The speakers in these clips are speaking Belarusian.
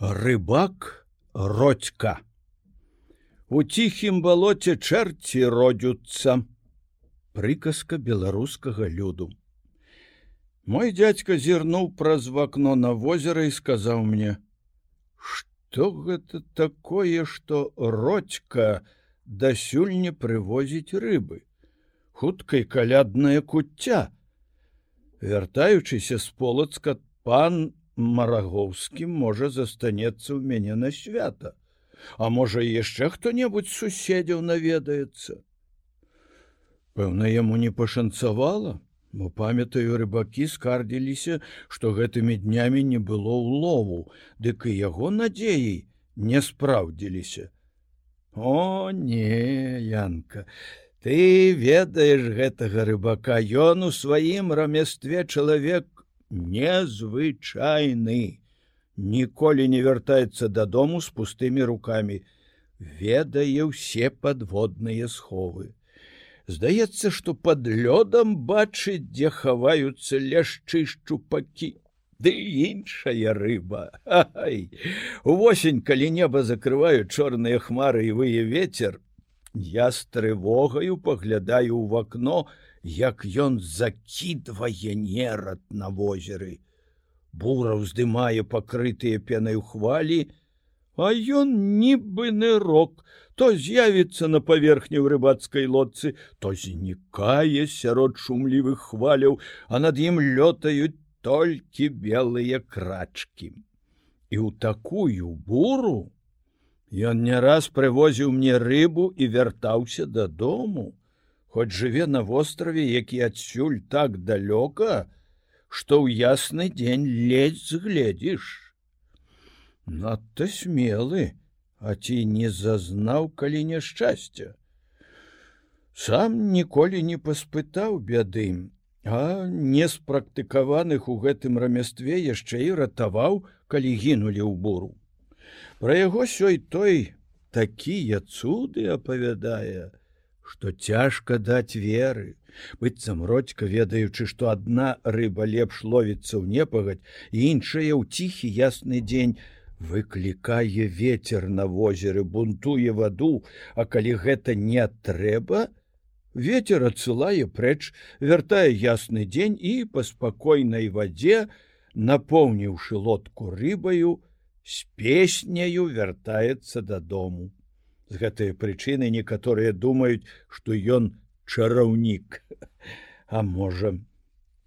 рыбак родька. У ціхім балоце чэрці родзюцца. Прыказка беларускага люду. Мой дядька зірнуў праз вакно на возера і сказаў мне что гэта такое что родька дасюль не прывозіць рыбы? Хуткай калядная куцця! Вяртаючыся з полацка пан марагоўскім можа застанецца ў мяне на свята. А можа яшчэ хто-небудзь суседзяў наведаецца. Пэўна яму не пашанцавала бо памятаю рыбакі скардзіліся што гэтымі днямі не было ўлову дык і яго надзеяй не спраўдзіліся. О не янка ты ведаеш гэтага рыбака ён у сваім рамястве чалавек незвычайны. Ніколі не вяртаецца дадому з пустымі руками. Ведае ўсе подводныя сховы. Здаецца что под лёдам бачыць дзе хаваюцца ляшчы шчупакі ды іншая рыба. Увосень калі неба закрываю чорныя хмары і вые ветер я з трывогаю паглядаю ў вакно и як ён закідвае нерад на возеры. Бура ўздымае пакрытыя пенай хвалі, а ён нібы нырок, то з'явіцца на паверхні ў рыбацкай лодцы, то знікае сярод шумлівых хваляў, а над ім лётаюць толькі белыя крачкі. І ў такую буру ён не раз прывозіў мне рыбу і вяртаўся дадому хоць жыве на востраве які адсюль так далёка што ў ясны дзень ледзь згледзіш. Надта смелы а ці не зазнаў калі няшчасця? Сам ніколі не паспытаў бяды а не спрактыкаваных у гэтым рамястве яшчэ і ратаваў калі гінулі ў буру. Пра яго сёй той такія цуды апавядае што цяжка даць веры. Быццам родька ведаючы што адна рыба лепш ловіцца ў непагадь іншая ў ціхі ясны дзень выклікае ветер на возеры бунтуе ваду. А калі гэта не трэба ветер адсылае прэч вяртае ясны дзень і па спакойнай вадзе напоўніўшы лодку рыбаю з песняю вяртаецца дадому з гэтай прычыны некаторыя думаюць што ён чараўнік. А можа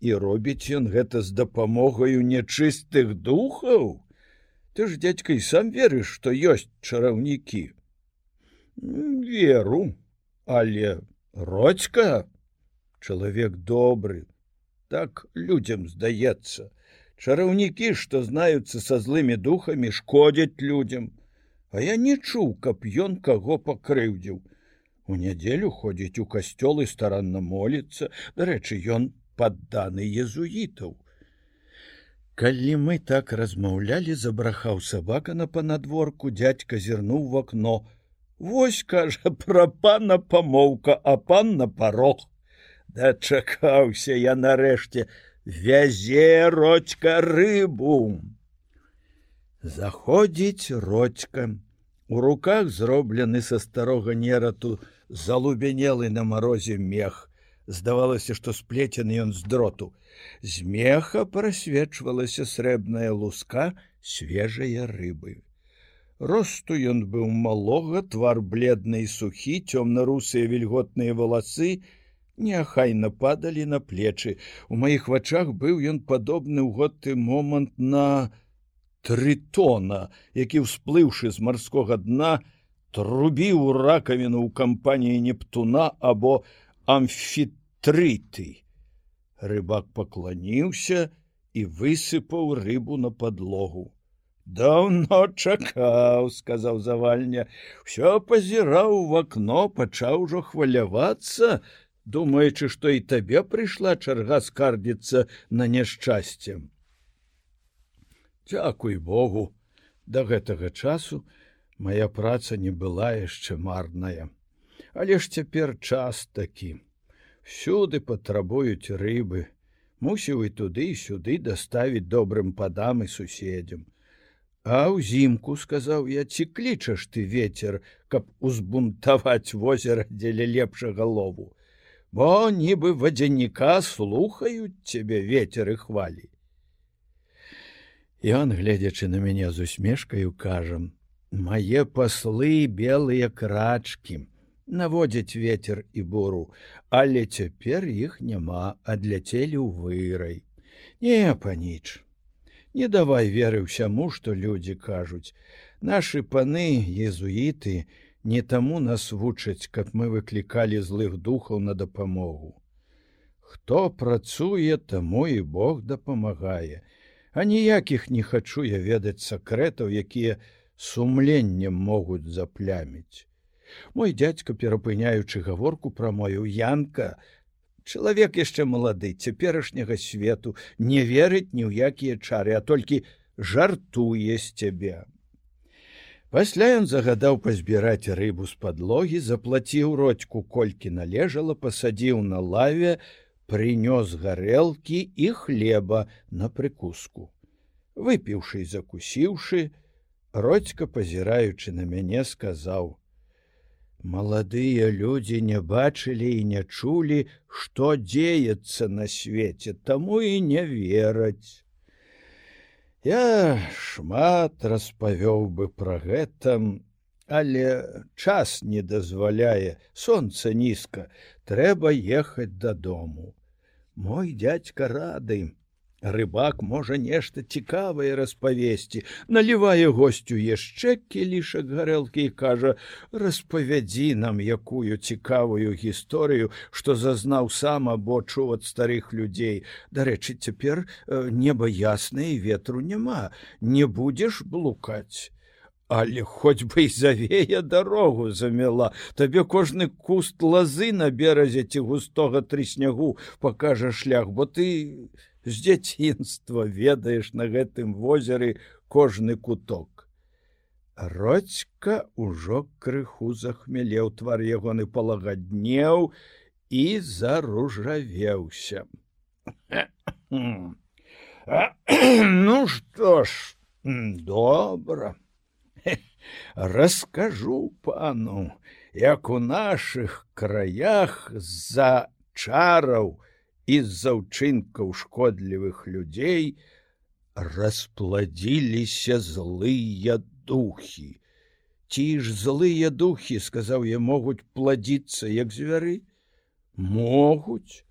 і робіць ён гэта з дапамогаю нячыстых духаў? Ты ж дядька і сам верыш што ёсць чараўнікі. Веру але родька чалавек добры так людям здаецца. Чараўнікі што знаюцца са злымі духамі шкодзяць людям А я не чуў, каб ён каго пакрыўдзіў. У нядзелю ходзіць у касцёл і старанна моліцца, дарэчы, ён падданы езуітаў. Калі мы так размаўлялі, забрахаў сабака на панадворку, дядька зірнуў в акно. Вось кажа пра пана памоўка, а пан на парог. Дачакаўся я нарэшце, вязе родька рыбу заходзіць родька у руках зроблены са старога нерату залубянелы на марозе мех. Здавалася што сплецены ён з дроту. З меха прасвечвалася срэбная луска свежая рыбы. Росту ён быў малога твар бледны і сухі цёмна-русыя вільготныя валасы няхайна падалі на плечы. У маіх вачах быў ён падобны ў готы момант на тритона, які ўсплыўшы з марскога дна, трубіў ракавіну ў кампаніі Нептуна або амфітрыты. Рыбак пакланіўся і высыпаў рыбу на подлогу. Даўно чакаў, сказаў завальня, ўсё пазіраў в акно, пачаў ужо хвалявацца, думаючы, што і табе прыйшла чарга скардзіцца на няшчасцем. Дякуй Богу, да гэтага часу моя праца не была яшчэ марная. Але ж цяпер час такі. Всюды патрабуюць рыбы, мусіў і туды і сюды даставіць добрым падам і суседзям. А ўзімку сказаў я ці клічаш ты ветер, каб узбунтаваць возера дзеля лепшага лову. Бо нібы вадзяніка слухаюць цябе ветер і хвалі. Ён, гледзячы на мяне з усмешкаю, кажам: Мае паслы белыя крачкі, наводзяць ветер і буру, але цяпер іх няма, адляцелі ў вырай. Не, паніч, Не давай веры ўсяму, што людзі кажуць. Нашы паны езуіты не таму нас вучаць, каб мы выклікалі злых духаў на дапамогу. Хто працуе, таму і Бог дапамагае, а ніякіх не хачу я ведаць сакрэтаў, якія сумленнем могуць запляміць. Мой дядзька, перапыняючы гаворку пра мою янка, Чалавек яшчэ малады цяперашняга свету не верыць ні ў якія чары, а толькі жартуе з цябе. Пасля ён загадаў пазбіраць рыбу з падлогі, заплаціў родьку, колькі належала, пасадзіў на лаве, прынёс гарэлкі і хлеба на прыкуску. Выпіўшы і закусіўшы, родька, пазіраючы на мяне, сказаў: Маладыя людзі не бачылі і не чулі, што дзеецца на свеце, таму і не вераць. Я шмат распавёў бы пра гэта, але час не дазваляе, сонца нізка, трэба ехаць дадому. Мой дядька рады, Рыбак можа нешта цікавае распавесці, налівае госцю яшчэ кілішак гарэлкі і кажа: распавядзі нам якую цікавую гісторыю, што зазнаў сам або чуў ад старых людзей. Дарэчы, цяпер э, неба яснае ветру няма, не будзеш блукаць. Але хоць бы і завея дарогу замела, табе кожны куст лазы на беразе ці густога трыснягу пакажа шлях, бо ты з дзяцінства ведаеш на гэтым возеры кожны куток. Роцька ўжо крыху захмелеў твар ягоны палагаднеў і заружавеўся. Ну што ж, добра. Раскажу пану, як у наших краях з-за чараў, з-за ўчынкаў шкодлівых людзей распладзіліся злыя духі. Ці ж злыя духі, сказаў я, могуць пладзіцца як звяры, могуць,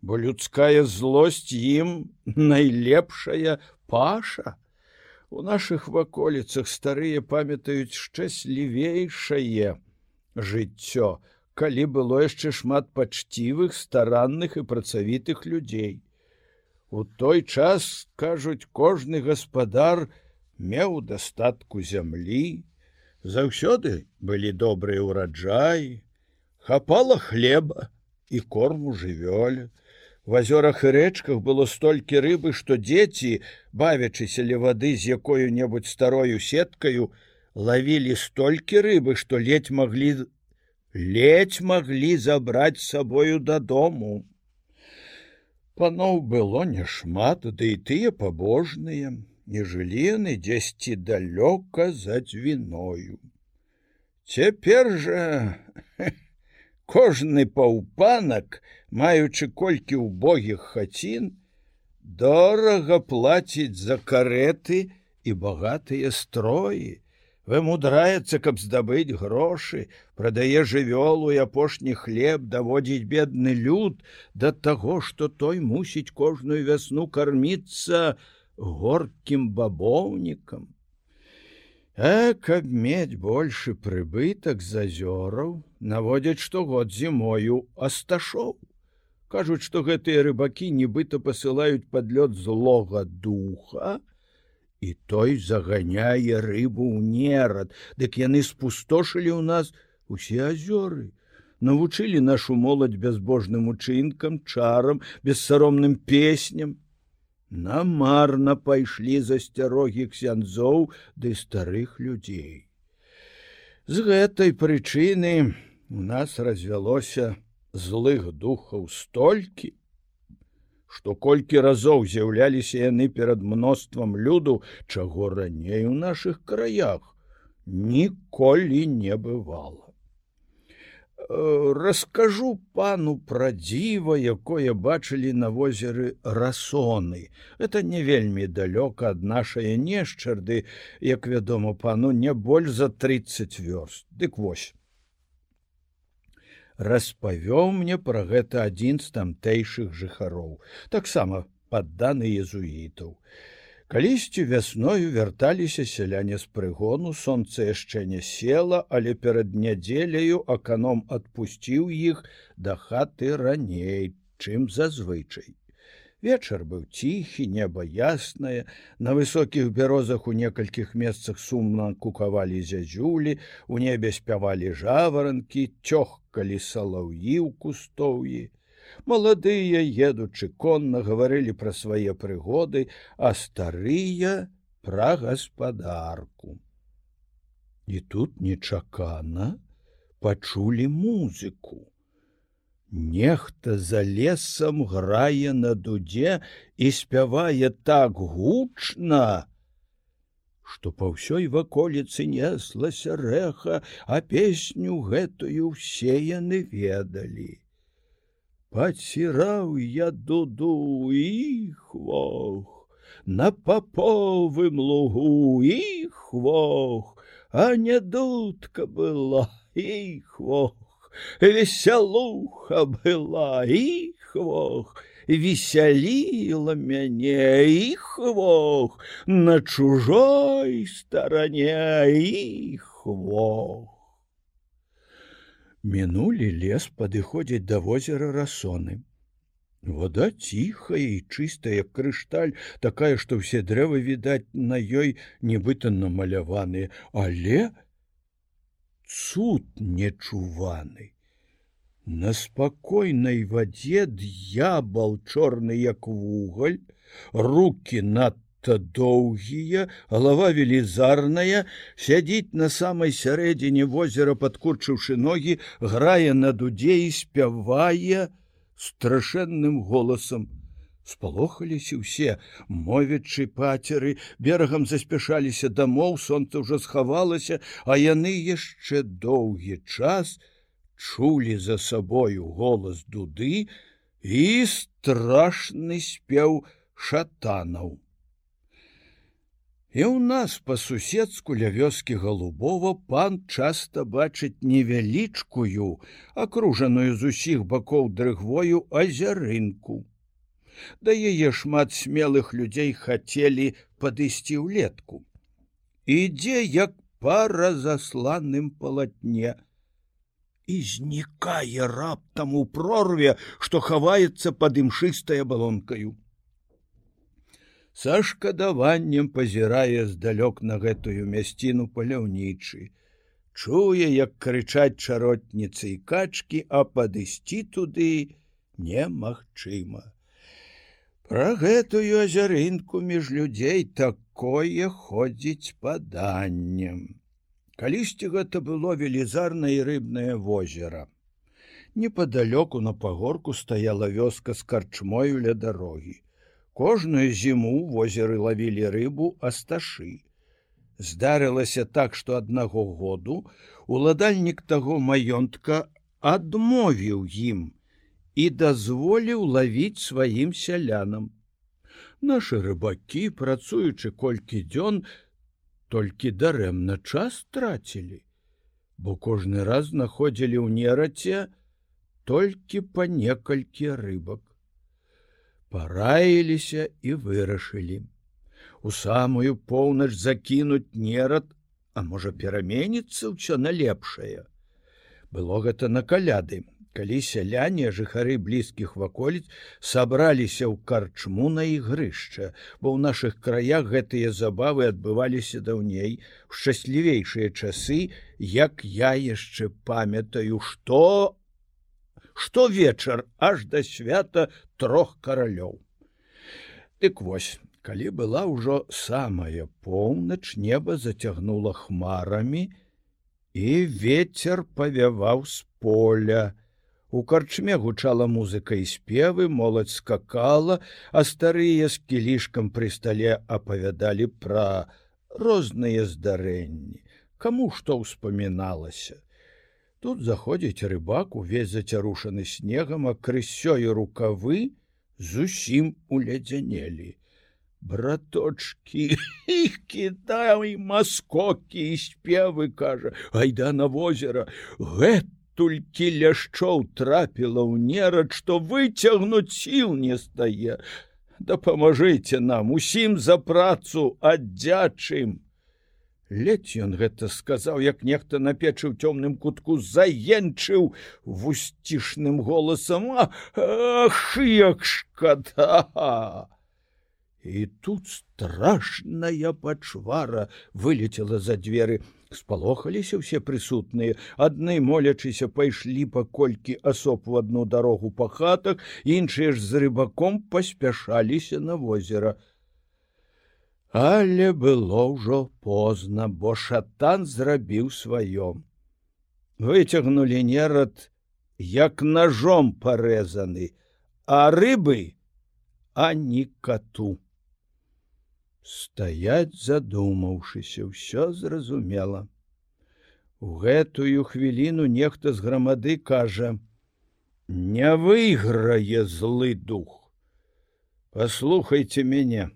бо людская злосць ім найлепшая паша. У наших ваколіцах старыя памятаюць шчаслівейшае жыццё, калі было яшчэ шмат пачцівых старанных і працавітых людзей. У той час кажуць кожны гаспадар меў дастатку зямлі, заўсёды былі добрыя ўраджаі, хапала хлеба і корму жывёля. В азёрах і рэчках было столькі рыбы, што дзеці, бавячыся ля вады з якою-небудзь старою сеткаю, лавілі столькі рыбы, што ледзь маглі ледзь маглі забраць сабою дадому. Паноў было няшмат, ды і тыя пабожныя, не жылі яны дзесьці далёка за дзвіною. Цяпер жа кожны паўпанак, маючы колькі ўбогіх хацін, дорага плаціць за кареты і багатыя строі, вымудраецца, каб здабыць грошы, прадае жывёлу і апошні хлеб даводзіць бедны люд да таго, што той мусіць кожную вясну карміцца горкім бабоўнікам. А каб мець большы прыбытак з азёраў, наводзяць штогод зімою асташоў. Кажуць, што гэтыя рыбакі нібыта пасылаюць падлёт злога духа, і той заганяе рыбу ў нерад, дык яны спустошылі ў нас усе азёры, навучылі нашу моладзь бязбожным учынкам, чарам, бессаромным песням. Намарна пайшлі засцярогі ксяндзоў ды старых людзей. З гэтай прычыны у нас развялося злых духаў столькі, што колькі разоў з'яўляліся яны перад мноствам люду, чаго раней у нашых краях ніколі не бывало. Раскажу пану пра дзіва, якое бачылі на возеры расоны. Это не вельмі далёка ад нашае нешчарды, як вядома пану не больш за 30 вёрст. Дык вось. Распавёў мне пра гэта адзін з тамтэйшых жыхароў, таксама падданы езуітаў. Калісьці вясною вярталіся сяляне з прыгону, сонца яшчэ не села, але перад нядзеляю аканом адпусціў іх да хаты раней, чым зазвычай. Вечар быў ціхі, неба яснае, на высокіх бярозах у некалькіх месцах сумна кукавалі зязюлі, у небе спявалі жаваранкі, цёгкалі салаўі ў кустоўі маладыя едучы конна гаварылі пра свае прыгоды а старыя пра гаспадарку. І тут нечакана пачулі музыку. Нехта за лесам грае на дудзе і спявае так гучна што па ўсёй ваколіцы неслася рэха а песню гэтую ўсе яны ведалі Паціраў я дуду і хвох, На паповым лугу і хвох, А не дудка была і хвох, Весялуха была і хвох, Весяліла мяне і хвох, На чужой старане і хвох. Мінулі лес падыходзіць да возера расоны. Вода ціхая і чыстая як крышталь, такая, што ўсе дрэвы відаць на ёй нібыта намаляваныя, але цуд нечуваны. На спакойнай вадзе д'ябал чорны як вугаль, руки над надта доўгія, галава велізарная, сядзіць на самай сярэдзіне возера, падкурчыўшы ногі, грае на дудзе і спявае страшэнным голасам. Спалохаліся ўсе, мовячы пацеры, берагам заспяшаліся дамоў, сонца ўжо схавалася, а яны яшчэ доўгі час чулі за сабою голас дуды і страшны спеў шатанаў. І ў нас па-суседску ля вёскі галубова пан часта бачыць невялічкую, акружаную з усіх бакоў дрыгвою азярынку. Да яе шмат смелых людзей хацелі падысці ўлетку. Ідзе як пара засланым палатне. І знікае раптам у прорве, што хаваецца пад імшыстая балонкаю са шкадаваннем пазірае здалёк на гэтую мясціну паляўнічы. Чуе, як крычаць чаротніцы і качкі, а падысці туды немагчыма. Пра гэтую азярынку між людзей такое ходзіць паданнем. Калісьці гэта было велізарнае рыбнае возера. Непадалёку на пагорку стаяла вёска з карчмою ля дарогі. Кожную зіму возеры лавілі рыбу асташы. Здарылася так, што аднаго году уладальнік таго маёнтка адмовіў ім і дазволіў лавіць сваім сялянам. Нашы рыбакі, працуючы колькі дзён, толькі дарэмна час трацілі, бо кожны раз знаходзілі ў нераце толькі па некалькі рыбак параіліся і вырашылі. У самую поўнач закінуць нерад, а можа пераменіцца ўсё на лепшае. Было гэта на каляды, калі сяляне жыхары блізкіх ваколіц сабраліся ў карчму на ігрышча, бо ў нашых краях гэтыя забавы адбываліся даўней у шчаслівейшыя часы, як я яшчэ памятаю, што штовечар аж да свята трох каралёў. Дык вось, калі была ўжо самая поўнач неба зацягнула хмарамі, і ветер павяваў з поля. У карчме гучала музыка і спевы, моладзь скакала, а старыя з кілішкам пры стале апавядалі пра розныя здарэнні, каму што ўспаміналася. Тут заходзіць рыбак, увесь зацярушаны снегам, а крысёю рукавы зусім уледзянелі. Браточки іх кідай маскокі і спевы кажа, айда на возера, гэта толькі ляшчоў трапіла ў нерад, што выцягнуць сіл не стае. Дапамажыце нам усім за працу аддзячым. Ледзь ён гэта сказаў, як нехта на печы ў цёмным кутку заенчыў вусцішным голасам: Ах, як шкада! І тут страшная пачвара вылетела за дзверы. Спалохаліся ўсе прысутныя, адны молячыся пайшлі паколькі асоб у адну дарогу па хатах, іншыя ж з рыбаком паспяшаліся на возера. Але было ўжо позна, бо шатан зрабіў сваё. Выцягнулі нерад, як ножом парэзаны, а рыбы, а ні кату. Стаять задумаўшыся ўсё зразумела. У гэтую хвіліну нехта з грамады кажа не выйграе злы дух. Послухайте мяне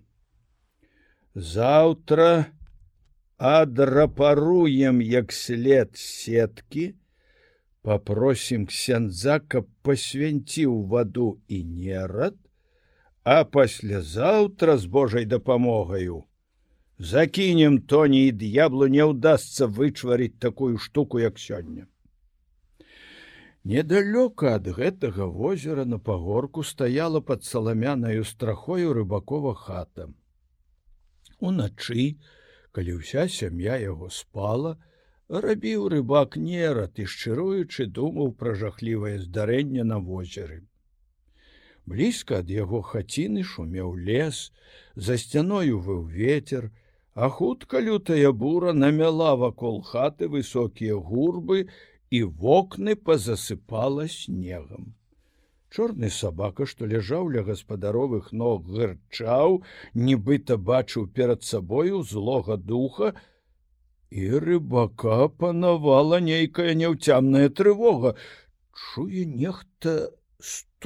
заўтра адрапаруем як след сеткі попросім ксяндза каб пасвянціў ваду і нерад а паслязаўтра з Божай дапамогаю закінем тоні і д'яблу не ўдасся вычварыць такую штуку як сёння. Недалёка ад гэтага возера на пагорку стаяла под саламянаю страхою рыбакова хата уначы калі ўся сям'я яго спала рабіў рыбак нерад і шчыруючы думаў пра жахлівае здарэнне на возеры. Блізка ад яго хаціны шумеў лес за сцяною выў ветер а хутка лютая бура намяла вакол хаты высокія гурбы і вокны пазасыпала снегам чорны сабака што ляжаў ля гаспадаровых ног гырчаў нібыта бачыў перад сабою злога духа і рыбака панавала нейкая няўцямная трывога. Чуе нехта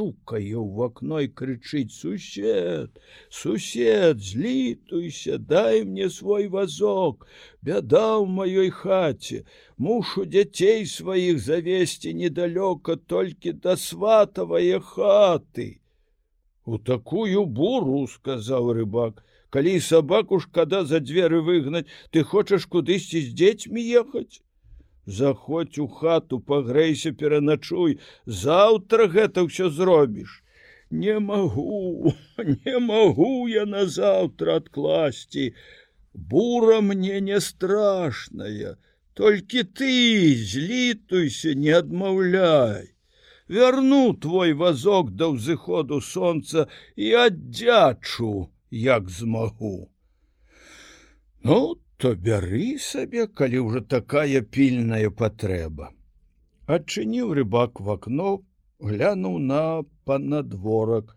стукае ў вакно і крычыць сусед сусед злітуйся дай мне свой вазок. Бяда ў маёй хаце мушу дзяцей сваіх завесці недалёка толькі да сватавае хаты у такую буру сказаў рыбак калі сабаку шкада за дзверы выгнаць ты хочаш кудысьці з дзецьмі ехаць заходь у хату пагрэйся пераначуй. Заўтра гэта ўсё зробіш. Не магу не магу я назаўтра адкласці. Бура мне не страшная. Толькі ты злітуйся не адмаўляй. Вярну твой вазок да ўзыходу сонца і аддзячу як змагу. Ну ты то бяры сабе, калі ўжо такая пільная патрэба. Адчыніў рыбак в акно, глянуў на панадворак,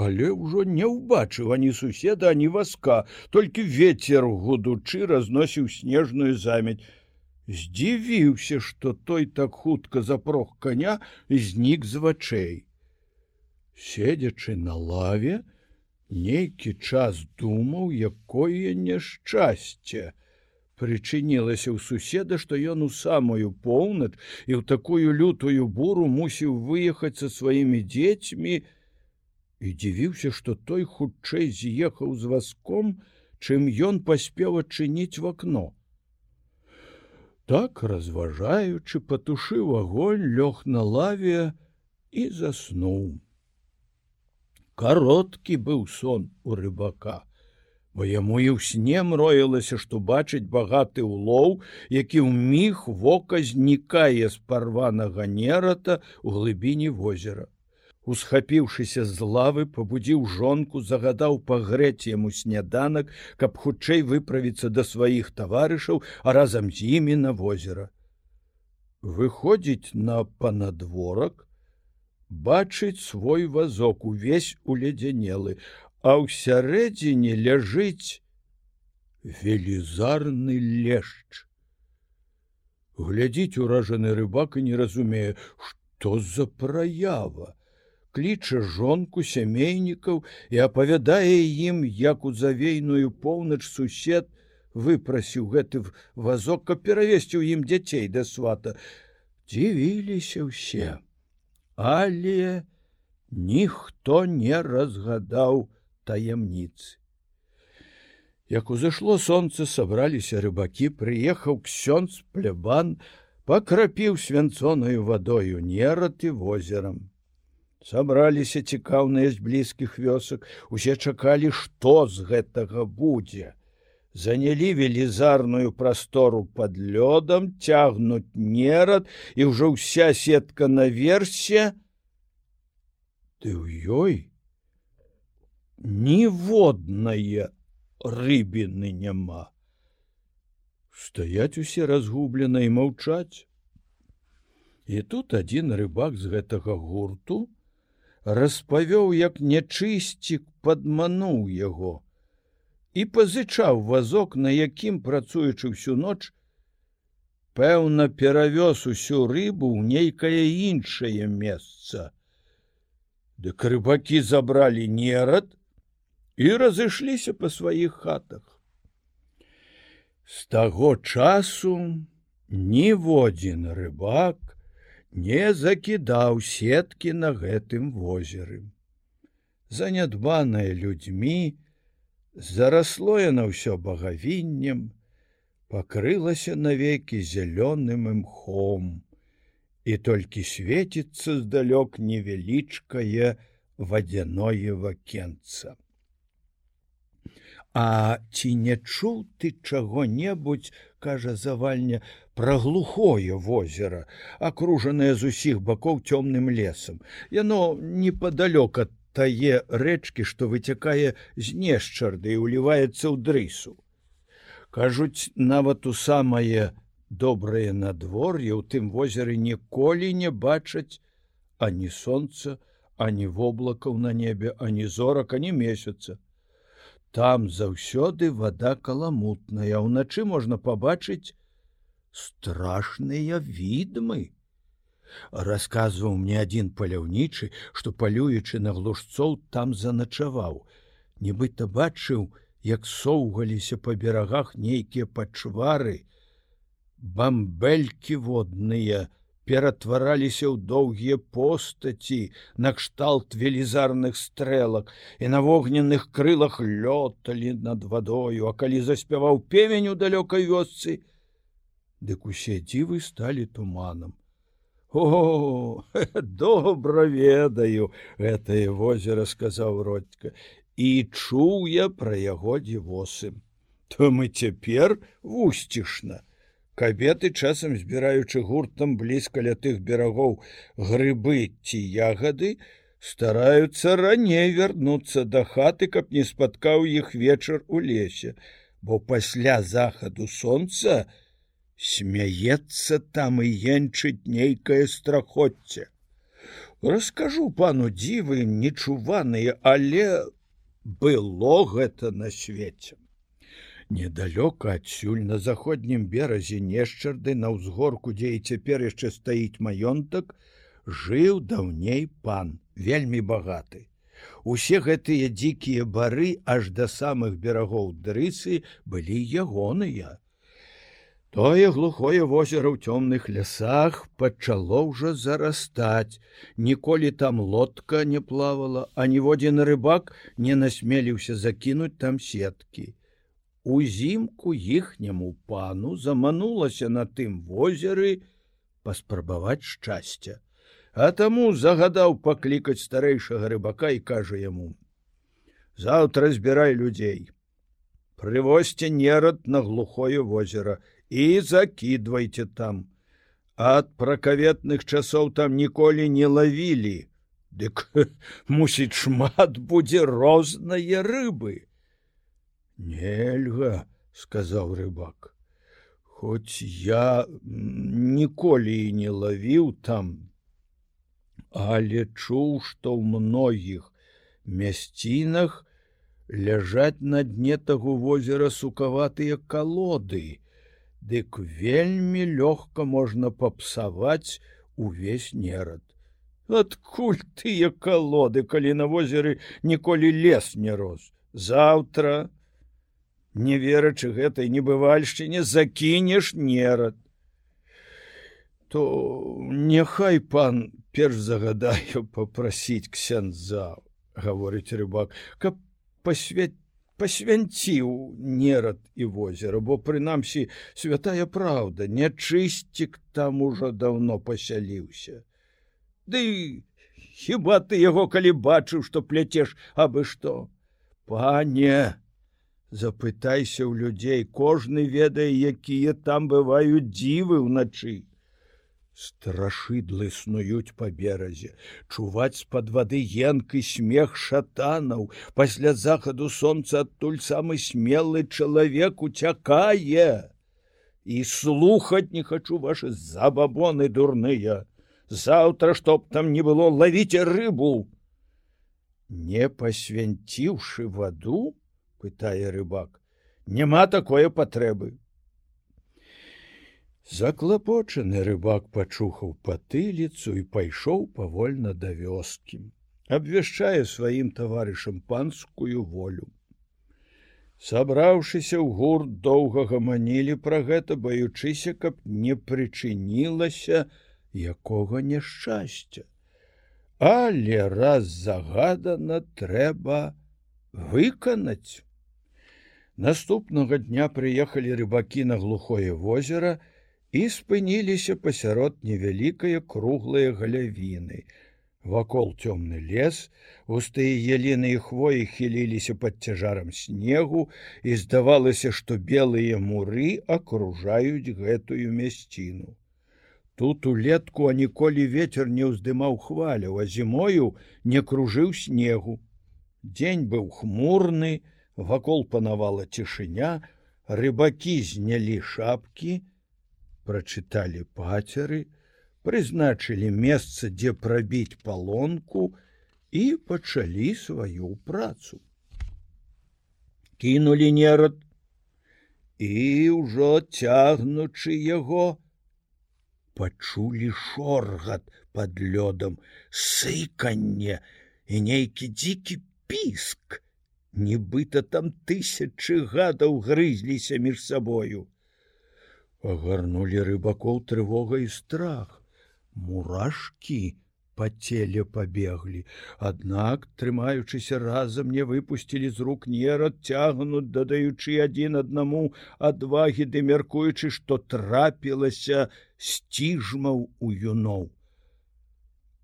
але ўжо не ўбачыў ані суседа, ані васка, толькі ветер гудучы разносіў снежную замяць. Здзівіўся, што той так хутка запрох коня знік з вачэй. Седзячы на лаве, нейкі час думаў якое няшчасце прычынілася ў суседа што ён у самую поўнач і ў такую лютую буру мусіў выехаць са сваімі дзецьмі. І дзівіўся што той хутчэй з'ехаў з васком чым ён паспеў адчыніць в акно так разважаючы патушыў агонь лёг на лаве і заснуў кароткі быў сон у рыбака. Бо яму і ў сне мроілася што бачыць багаты ўлоў які ў міг вока знікае з парванага нерата у глыбіні возера. Усхапіўшыся з лавы пабудзіў жонку загадаў пагрэць яму сняданак каб хутчэй выправіцца да сваіх таварышаў а разам з імі на возера. Выходзіць на панадворак бачыць свой вазок увесь уледзянелы, а ў сярэдзіне ляжыць велізарны лешч. Глядзіць уражаны рыбак і не разумее, што за праява. Кліча жонку сямейнікаў і апавядае ім, як у завейную поўнач сусед выпрасіў гэты вазок, каб перавесці ў ім дзяцей да свата. Дзівіліся ўсе але ніхто не разгадаў таямніцы. Як узышло сонце сабраліся рыбакі, прыехаў ксёнз плебан, пакрапіў свянцонаю вадою нерад і возерам. Сабраліся цікаўныя з блізкіх вёсак, усе чакалі, што з гэтага будзе. Занялі велізарную прастору под лёдам, цягнуць нерад і ўжо ўся сетка наверсе, Ты ў ёй ніводнае рыбіны няма. Стаяць усе разгублена і маўчаць. І тут адзін рыбак з гэтага гурту распавёў, як нячысцік падмануў яго і пазычаў вазок, на якім працуючы всю ноч, пэўна перавёз усю рыбу ў нейкае іншае месца. Дык рыбакі забралі нерад і разышліся па сваіх хатах. З таго часу ніводзін рыбак не закідаў сеткі на гэтым возеры. Занядбаная людзьмі, зарасло яно ўсё багавіннем, пакрылася навекі зялёным імхом, і толькі свеціцца здалёк невялічкае вадзяное вакенца. А ці не чуў ты чаго-небудзь, кажа завальня пра глухое возера, акружанае з усіх бакоў цёмным лесам. Яно непадалёк ад тае рэчкі, што выцякае з нешчарды і ўліваецца ў дрысу. Кажуць, нават у самае добрае надвор'е ў тым возеры ніколі не бачаць ані сонца, ані воблакаў на небе, ані зорак, ані месяца. Там заўсёды вода каламутная, ўначы можна пабачыць страшныя відмы расказваў мне адзін паляўнічы, што палюючы на глушцоў там заначаваў. Нібыта бачыў, як соўгаліся па берагах нейкія пачвары, бамбелькі водныя ператвараліся ў доўгія постаці, накшталт велізарных стрэлак і на вогненных крылах лёталі над вадою, а калі заспяваў певень у далёкай вёсцы, дык усе дзівы сталі туманам. О, добра ведаю гэтае возера сказаў родька і чуў я пра яго дзівосы то мы цяпер вусцішна кабеты часам збіраючы гуртам блізка ля тых берагоў грыбы ці ягады стараюцца раней вярнуцца да хаты каб не спаткаў іх вечар у лесе. Бо пасля захаду сонца не смяецца там і енчыць нейкае страхоцце. Раскажу пану дзівы нечуваныя, але было гэта на свеце. Недалёка адсюль на заходнім беразе нешчарды на ўзгорку, дзе і цяпер яшчэ стаіць маёнтак, жыў даўней пан, вельмі багаты. Усе гэтыя дзікія бары аж да самых берагоў дрысы былі ягоныя. Тое глухое возера ў цёмных лясах пачало ўжо зарастаць. Ніколі там лодка не плавала, а ніводзін рыбак не насмеліўся закінуць там сеткі. Узімку іхняму пану заманулася на тым возеры паспрабаваць шчасця. А таму загадаў паклікаць старэйшага рыбака і кажа яму: « Заўтра збірай людзей. Прывозьце нерад на глухое возера, і закидывайте там. Ад пракаветных часоў там ніколі не лавілі. Дык мусіць шмат будзе рознае рыбы. Нельга, сказаў рыбак. Хоць я ніколі і не лавіў там, але чуў, што ў многіх мясцінах ляжаць на дне таго возера сукаватыя калоды, Дык вельмі лёгка можна папсаваць увесь нерад. Адкуль тыя калоды, калі на возеры ніколі лес не рос. Заўтра, не верачы гэтай небывальшчыне закінеш нерад. То няхай пан перш загадаю попрасіць ксяндза, гаворыць рыбак, каб пасвяць пасвянціў нерад і возера, бо прынамсі святая праўда, нячысцік там ужо даўно пасяліўся. Ды хіба ты яго калі бачыў, што пляцеш абы што. Пане, запытайся ў людзей, кожны ведае, якія там бываюць дзівы ўначы страшыдлы снуюць па беразе чуваць з-пад вады енкы смех шатанаў. Пасля захаду сонца адтуль самы смелы чалавек уцякае. І слухаць не хачу ваши забабоны дурныя. Заўтра чтоб там не было лавіце рыбу. Не пасвянціўшы ваду пытае рыбак няма такое патрэбы Заклапочаны рыбак пачухаў патыліцу і пайшоў павольна да вёскі, абвяшчае сваім таварышам панскую волю. Сабраўшыся ў гурт доўга гаманілі пра гэта, баючыся, каб не прычынілася якога няшчасця. Але раз загадана трэба выканаць. Наступнага дня прыехалі рыбакі на глухое возера, і спыніліся пасярод невялікае круглыя галявіны. Вакол цёмны лес, густыя еліны і хвоі хіліліся пад цяжарам снегу і здавалася, што белыя муры акружаюць гэтую мясціну. Тут улетку а ніколі ветер не ўздымаў хваляў, а зімою не кружыў снегу. Дзень быў хмурны, вакол панавала цішыня, рыбакі знялі шапкі, прачыталі пацеры, прызначылі месца, дзе прабіць палонку і пачалі сваю працу. Кінулі нерад і ўжо цягнучы яго, пачулі шоргат под лёдам, сыканне і нейкі дзікі піск, нібыта там тысячы гадаў грызліся між сабою агарнули рыбакоў трывога і страх. Мурашки по целе пабеглі. Аднак трымаючыся разам не выпусцілі з рук нерад цягнут дадаючы адзін аднаму адвагі ды мяркуючы што трапілася сціжмаў у юноў.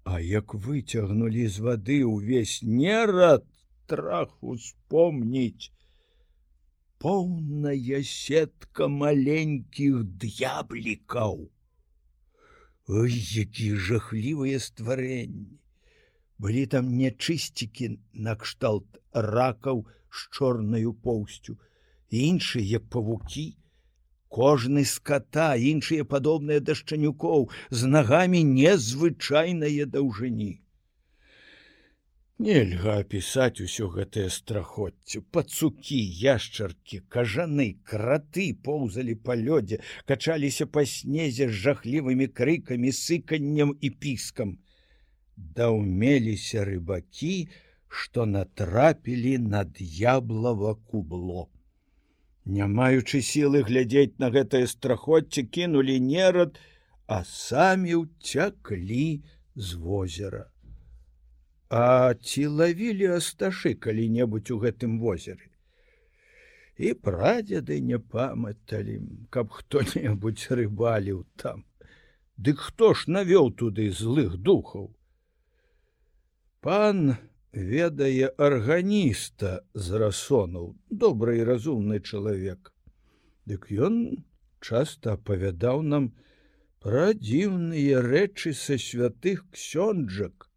А як выцягнулі з вады ўвесь нерад трах успомніць поўная сетка маленькіх д'яблікаў. Ой, якія жахлівыя стварэнні. Былі там нячысцікі накшталт ракаў з чорнаю поўсцю, іншыя як павукі, кожны ската, іншыя падобныя да шчанюкоў з нагамі незвычайнае даўжыні. Нельга апісаць усё гэтае страхоцце, пацукі, яшчаркі, кажаны, краты поўзалі па лёдзе, качаліся па снезе з жахлівымі крыкамі, сыканнем і піскам. Даўмеліся рыбакі, што натрапілі над яблава кубло. Не маючы сілы глядзець на гэтае страхоцце, кінулі нерад, а самі ўцяклі з возера. А ці лавілі асташы калі-небудзь у гэтым возеры. І прадзеды не памяталі, каб хто-небудзь рыбаліў там. Дык хто ж навёў туды злых духаў? Пан ведае арганіста з расонаў, добры і разумны чалавек. Дык ён часта апавядаў нам пра дзіўныя рэчы са святых ксёнджак,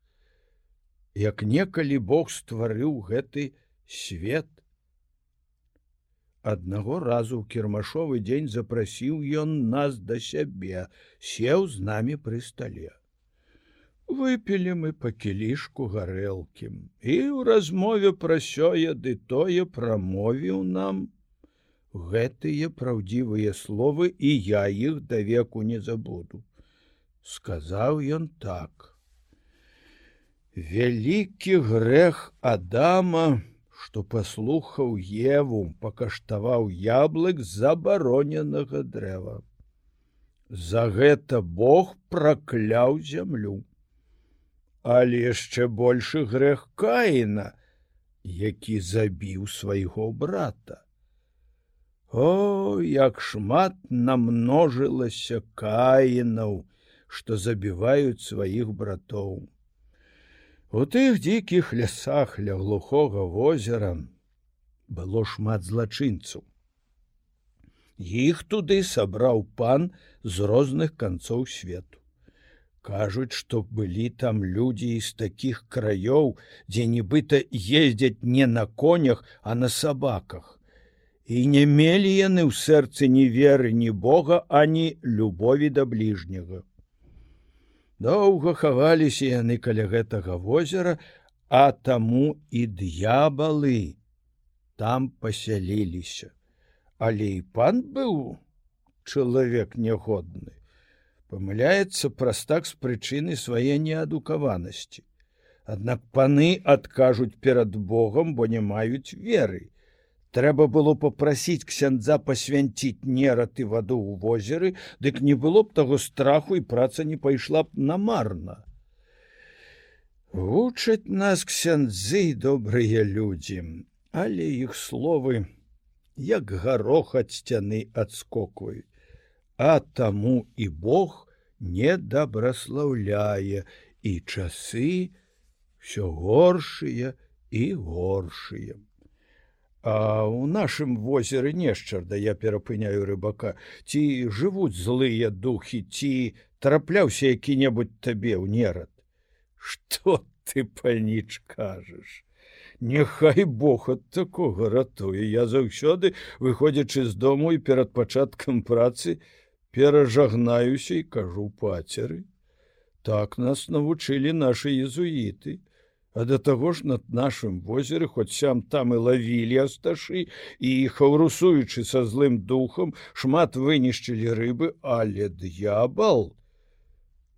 як некалі Бог стварыў гэты свет. Аднаго разу ў кірмашовы дзень запрасіў ён нас да сябе, сеў з намі пры стале. выпілі мы па кілішку гарэлкі і ў размове пра сёе ды тое прамовіў нам гэтыя праўдзівыя словы і я іх давеку не забуду сказаў ён так вялікі грэх адама што паслухаў еву пакаштаваў яблык забароненага дрэва. За гэта Бог пракляў зямлю. Але яшчэ большы грэх каіна, які забіў свайго брата. О, як шмат намножылася каінаў, што забіваюць сваіх братоў. У тых дзікіх лясах ля глухога возера было шмат злачынцаў. Іх туды сабраў пан з розных канцоў свету. Кажуць, што былі там людзі з такіх краёў, дзе нібыта ездзяць не на конях, а на сабаках. І не мелі яны ў сэрцы ні веры, ні Бога, ані любові да бліжняга. Доўга хаваліся яны каля гэтага возера, а таму і д'ябалы там пасяліліся. Але і пан быў чалавек нягодны, памыляецца прастак з прычыны свае неадукаванасці. Аднак паны адкажуць перад Богом, бо не маюць веры. Трэба было попрасіць ксяндза пасвянціць нерад і ваду ў возеры, дык не было б таго страху і праца не пайшла б намарна. Вучаць нас ксяндзы добрыя людзі, але іх словы, як гарох ад сцяны адскокваюць, А таму і Бог не дабраслаўляе і часы ўсё горшыя і горшыя. А у нашым возеры нешчарда я перапыняю рыбака, ці жывуць злыя духі, ці трапляўся які-небудзь табе ў нерад. Што ты паніч кажаш? Няхай Бог ад такога ратуе. Я заўсёды, выходзячы з дому і перад пачаткам працы, перажагнаюся і кажу пацеры. Так нас навучылі нашы езуіты. А да таго ж над нашым возеры хоць сям там і лавілі асташы і хаўрусуючы са злым духам шмат вынішчылі рыбы, але д'ябал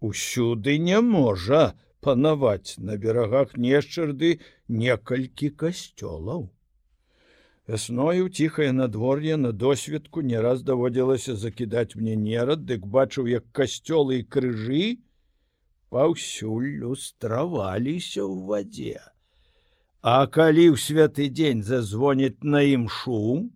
усюды не можа панаваць на берагах нешчарды некалькі касцёлаў. Вясною ціхае надвор'е на досведку не раз даводзілася закідаць мне нерад, дык бачыў, як касцёлы і крыжы, паўсюль люстраваліся ў вадзе. А калі ў святы дзень зазвоніць на ім шум,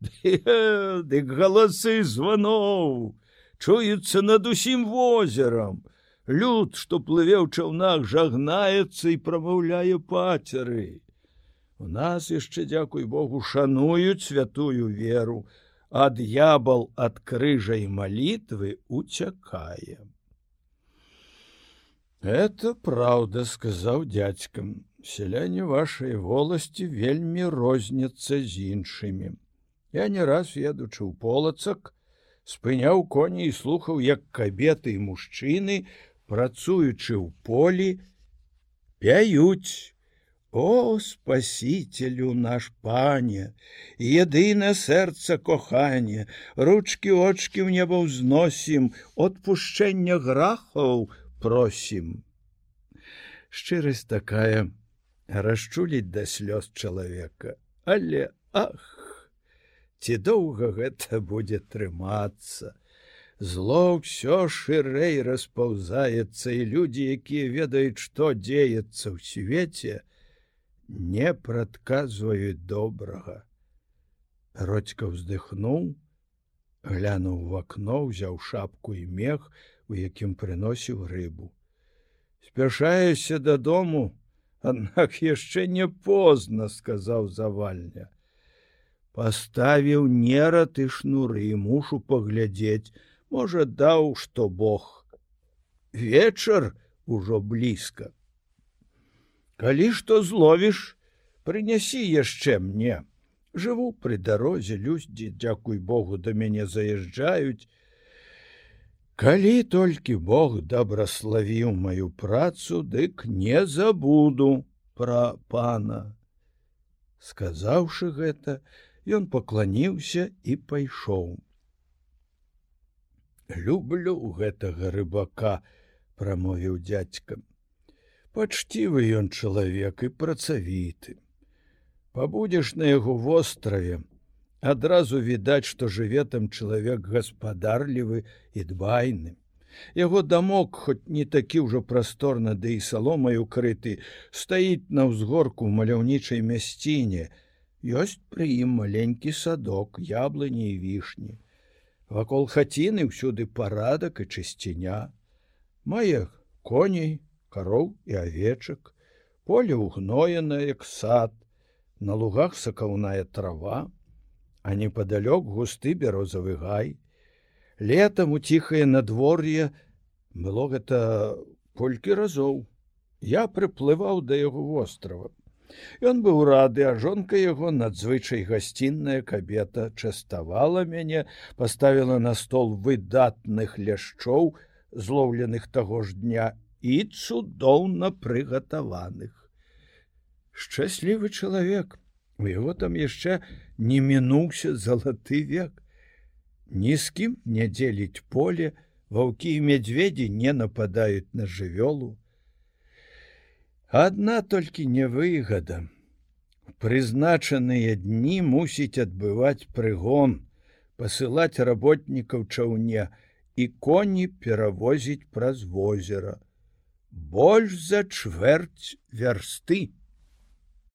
дык галасы званоў чуюцца над усім возерам. Люд, што плыве ў чаўнах, жагнаецца і прамаўляе пацеры. У нас яшчэ дзякуй Богу шануюць святую веру, а д'ябал ад крыжа і малітвы уцякаем. Это праўда сказаў дядзькам сяляне вашай воласці вельмі розняцца з іншымі я не раз едучы ў полацак спыняў коні і слухаў як кабеты і мужчыны працуючы ў полі пяюць. О спасителю наш пане едына сэрца кохання ручки очки ў неба ўзносім отпушчэння грахаў просім. Шчырасць такая расчуліць да слёз чалавека, але ах, ці доўга гэта будзе трымацца. Зло ўсё шырэй распаўзаецца і людзі, якія ведаюць, што дзеецца ў свеце, не прадказваюць добрага. Родька ўздыхнуў, глянуў в акно, узяў шапку і мех, у якім прыносіў рыбу. Спяшаешся дадому, аднак яшчэ не позна, сказаў завальня. Паставіў нерад і шнуры і мушу паглядзець, можа, даў, што Бог. Вечар ужо блізка. Калі што зловіш, прынясі яшчэ мне. Жыву пры дарозе людзі, дзякуй Богу, да мяне заязджаюць, Калі толькі Бог дабраславіў маю працу, дык не забуду пра пана. Сказаўшы гэта, ён пакланіўся і пайшоў. Люблю гэтага рыбака, прамовіў дзядзькам. Пачцівы ён чалавек і працавіты. Пабудзеш на яго востраве, адразу відаць, што жыве там чалавек гаспадарлівы і дбайны. Яго дамок, хоць не такі ўжо прасторна, ды і саломай укрыты, стаіць на ўзгорку ў маляўнічай мясціне. Ёсць пры ім маленькі садок, яблыні і вішні. Вакол хаціны ўсюды парадак і чысціня. Мае коней, кароў і авечак, поле ўгноена, як сад, на лугах сакаўная трава, а непадалёк густы бярозавы гай. Летам у ціхае надвор'е было гэта колькі разоў. Я прыплываў да яго вострава. Ён быў рады, а жонка яго надзвычай гасцінная кабета частавала мяне, паставіла на стол выдатных ляшчоў, злоўленых таго ж дня і цудоўна прыгатаваных. Шчаслівы чалавек, у яго там яшчэ не мінуўся залаты век. Ні з кім не дзеліць поле, ваўкі і мядзведзі не нападаюць на жывёлу. Адна толькі невыгада. Прызначаныя дні мусіць адбываць прыгон, пасылаць работнікаў чаўне, і коні перавозіць праз возера. Больш за чвэрць вярсты.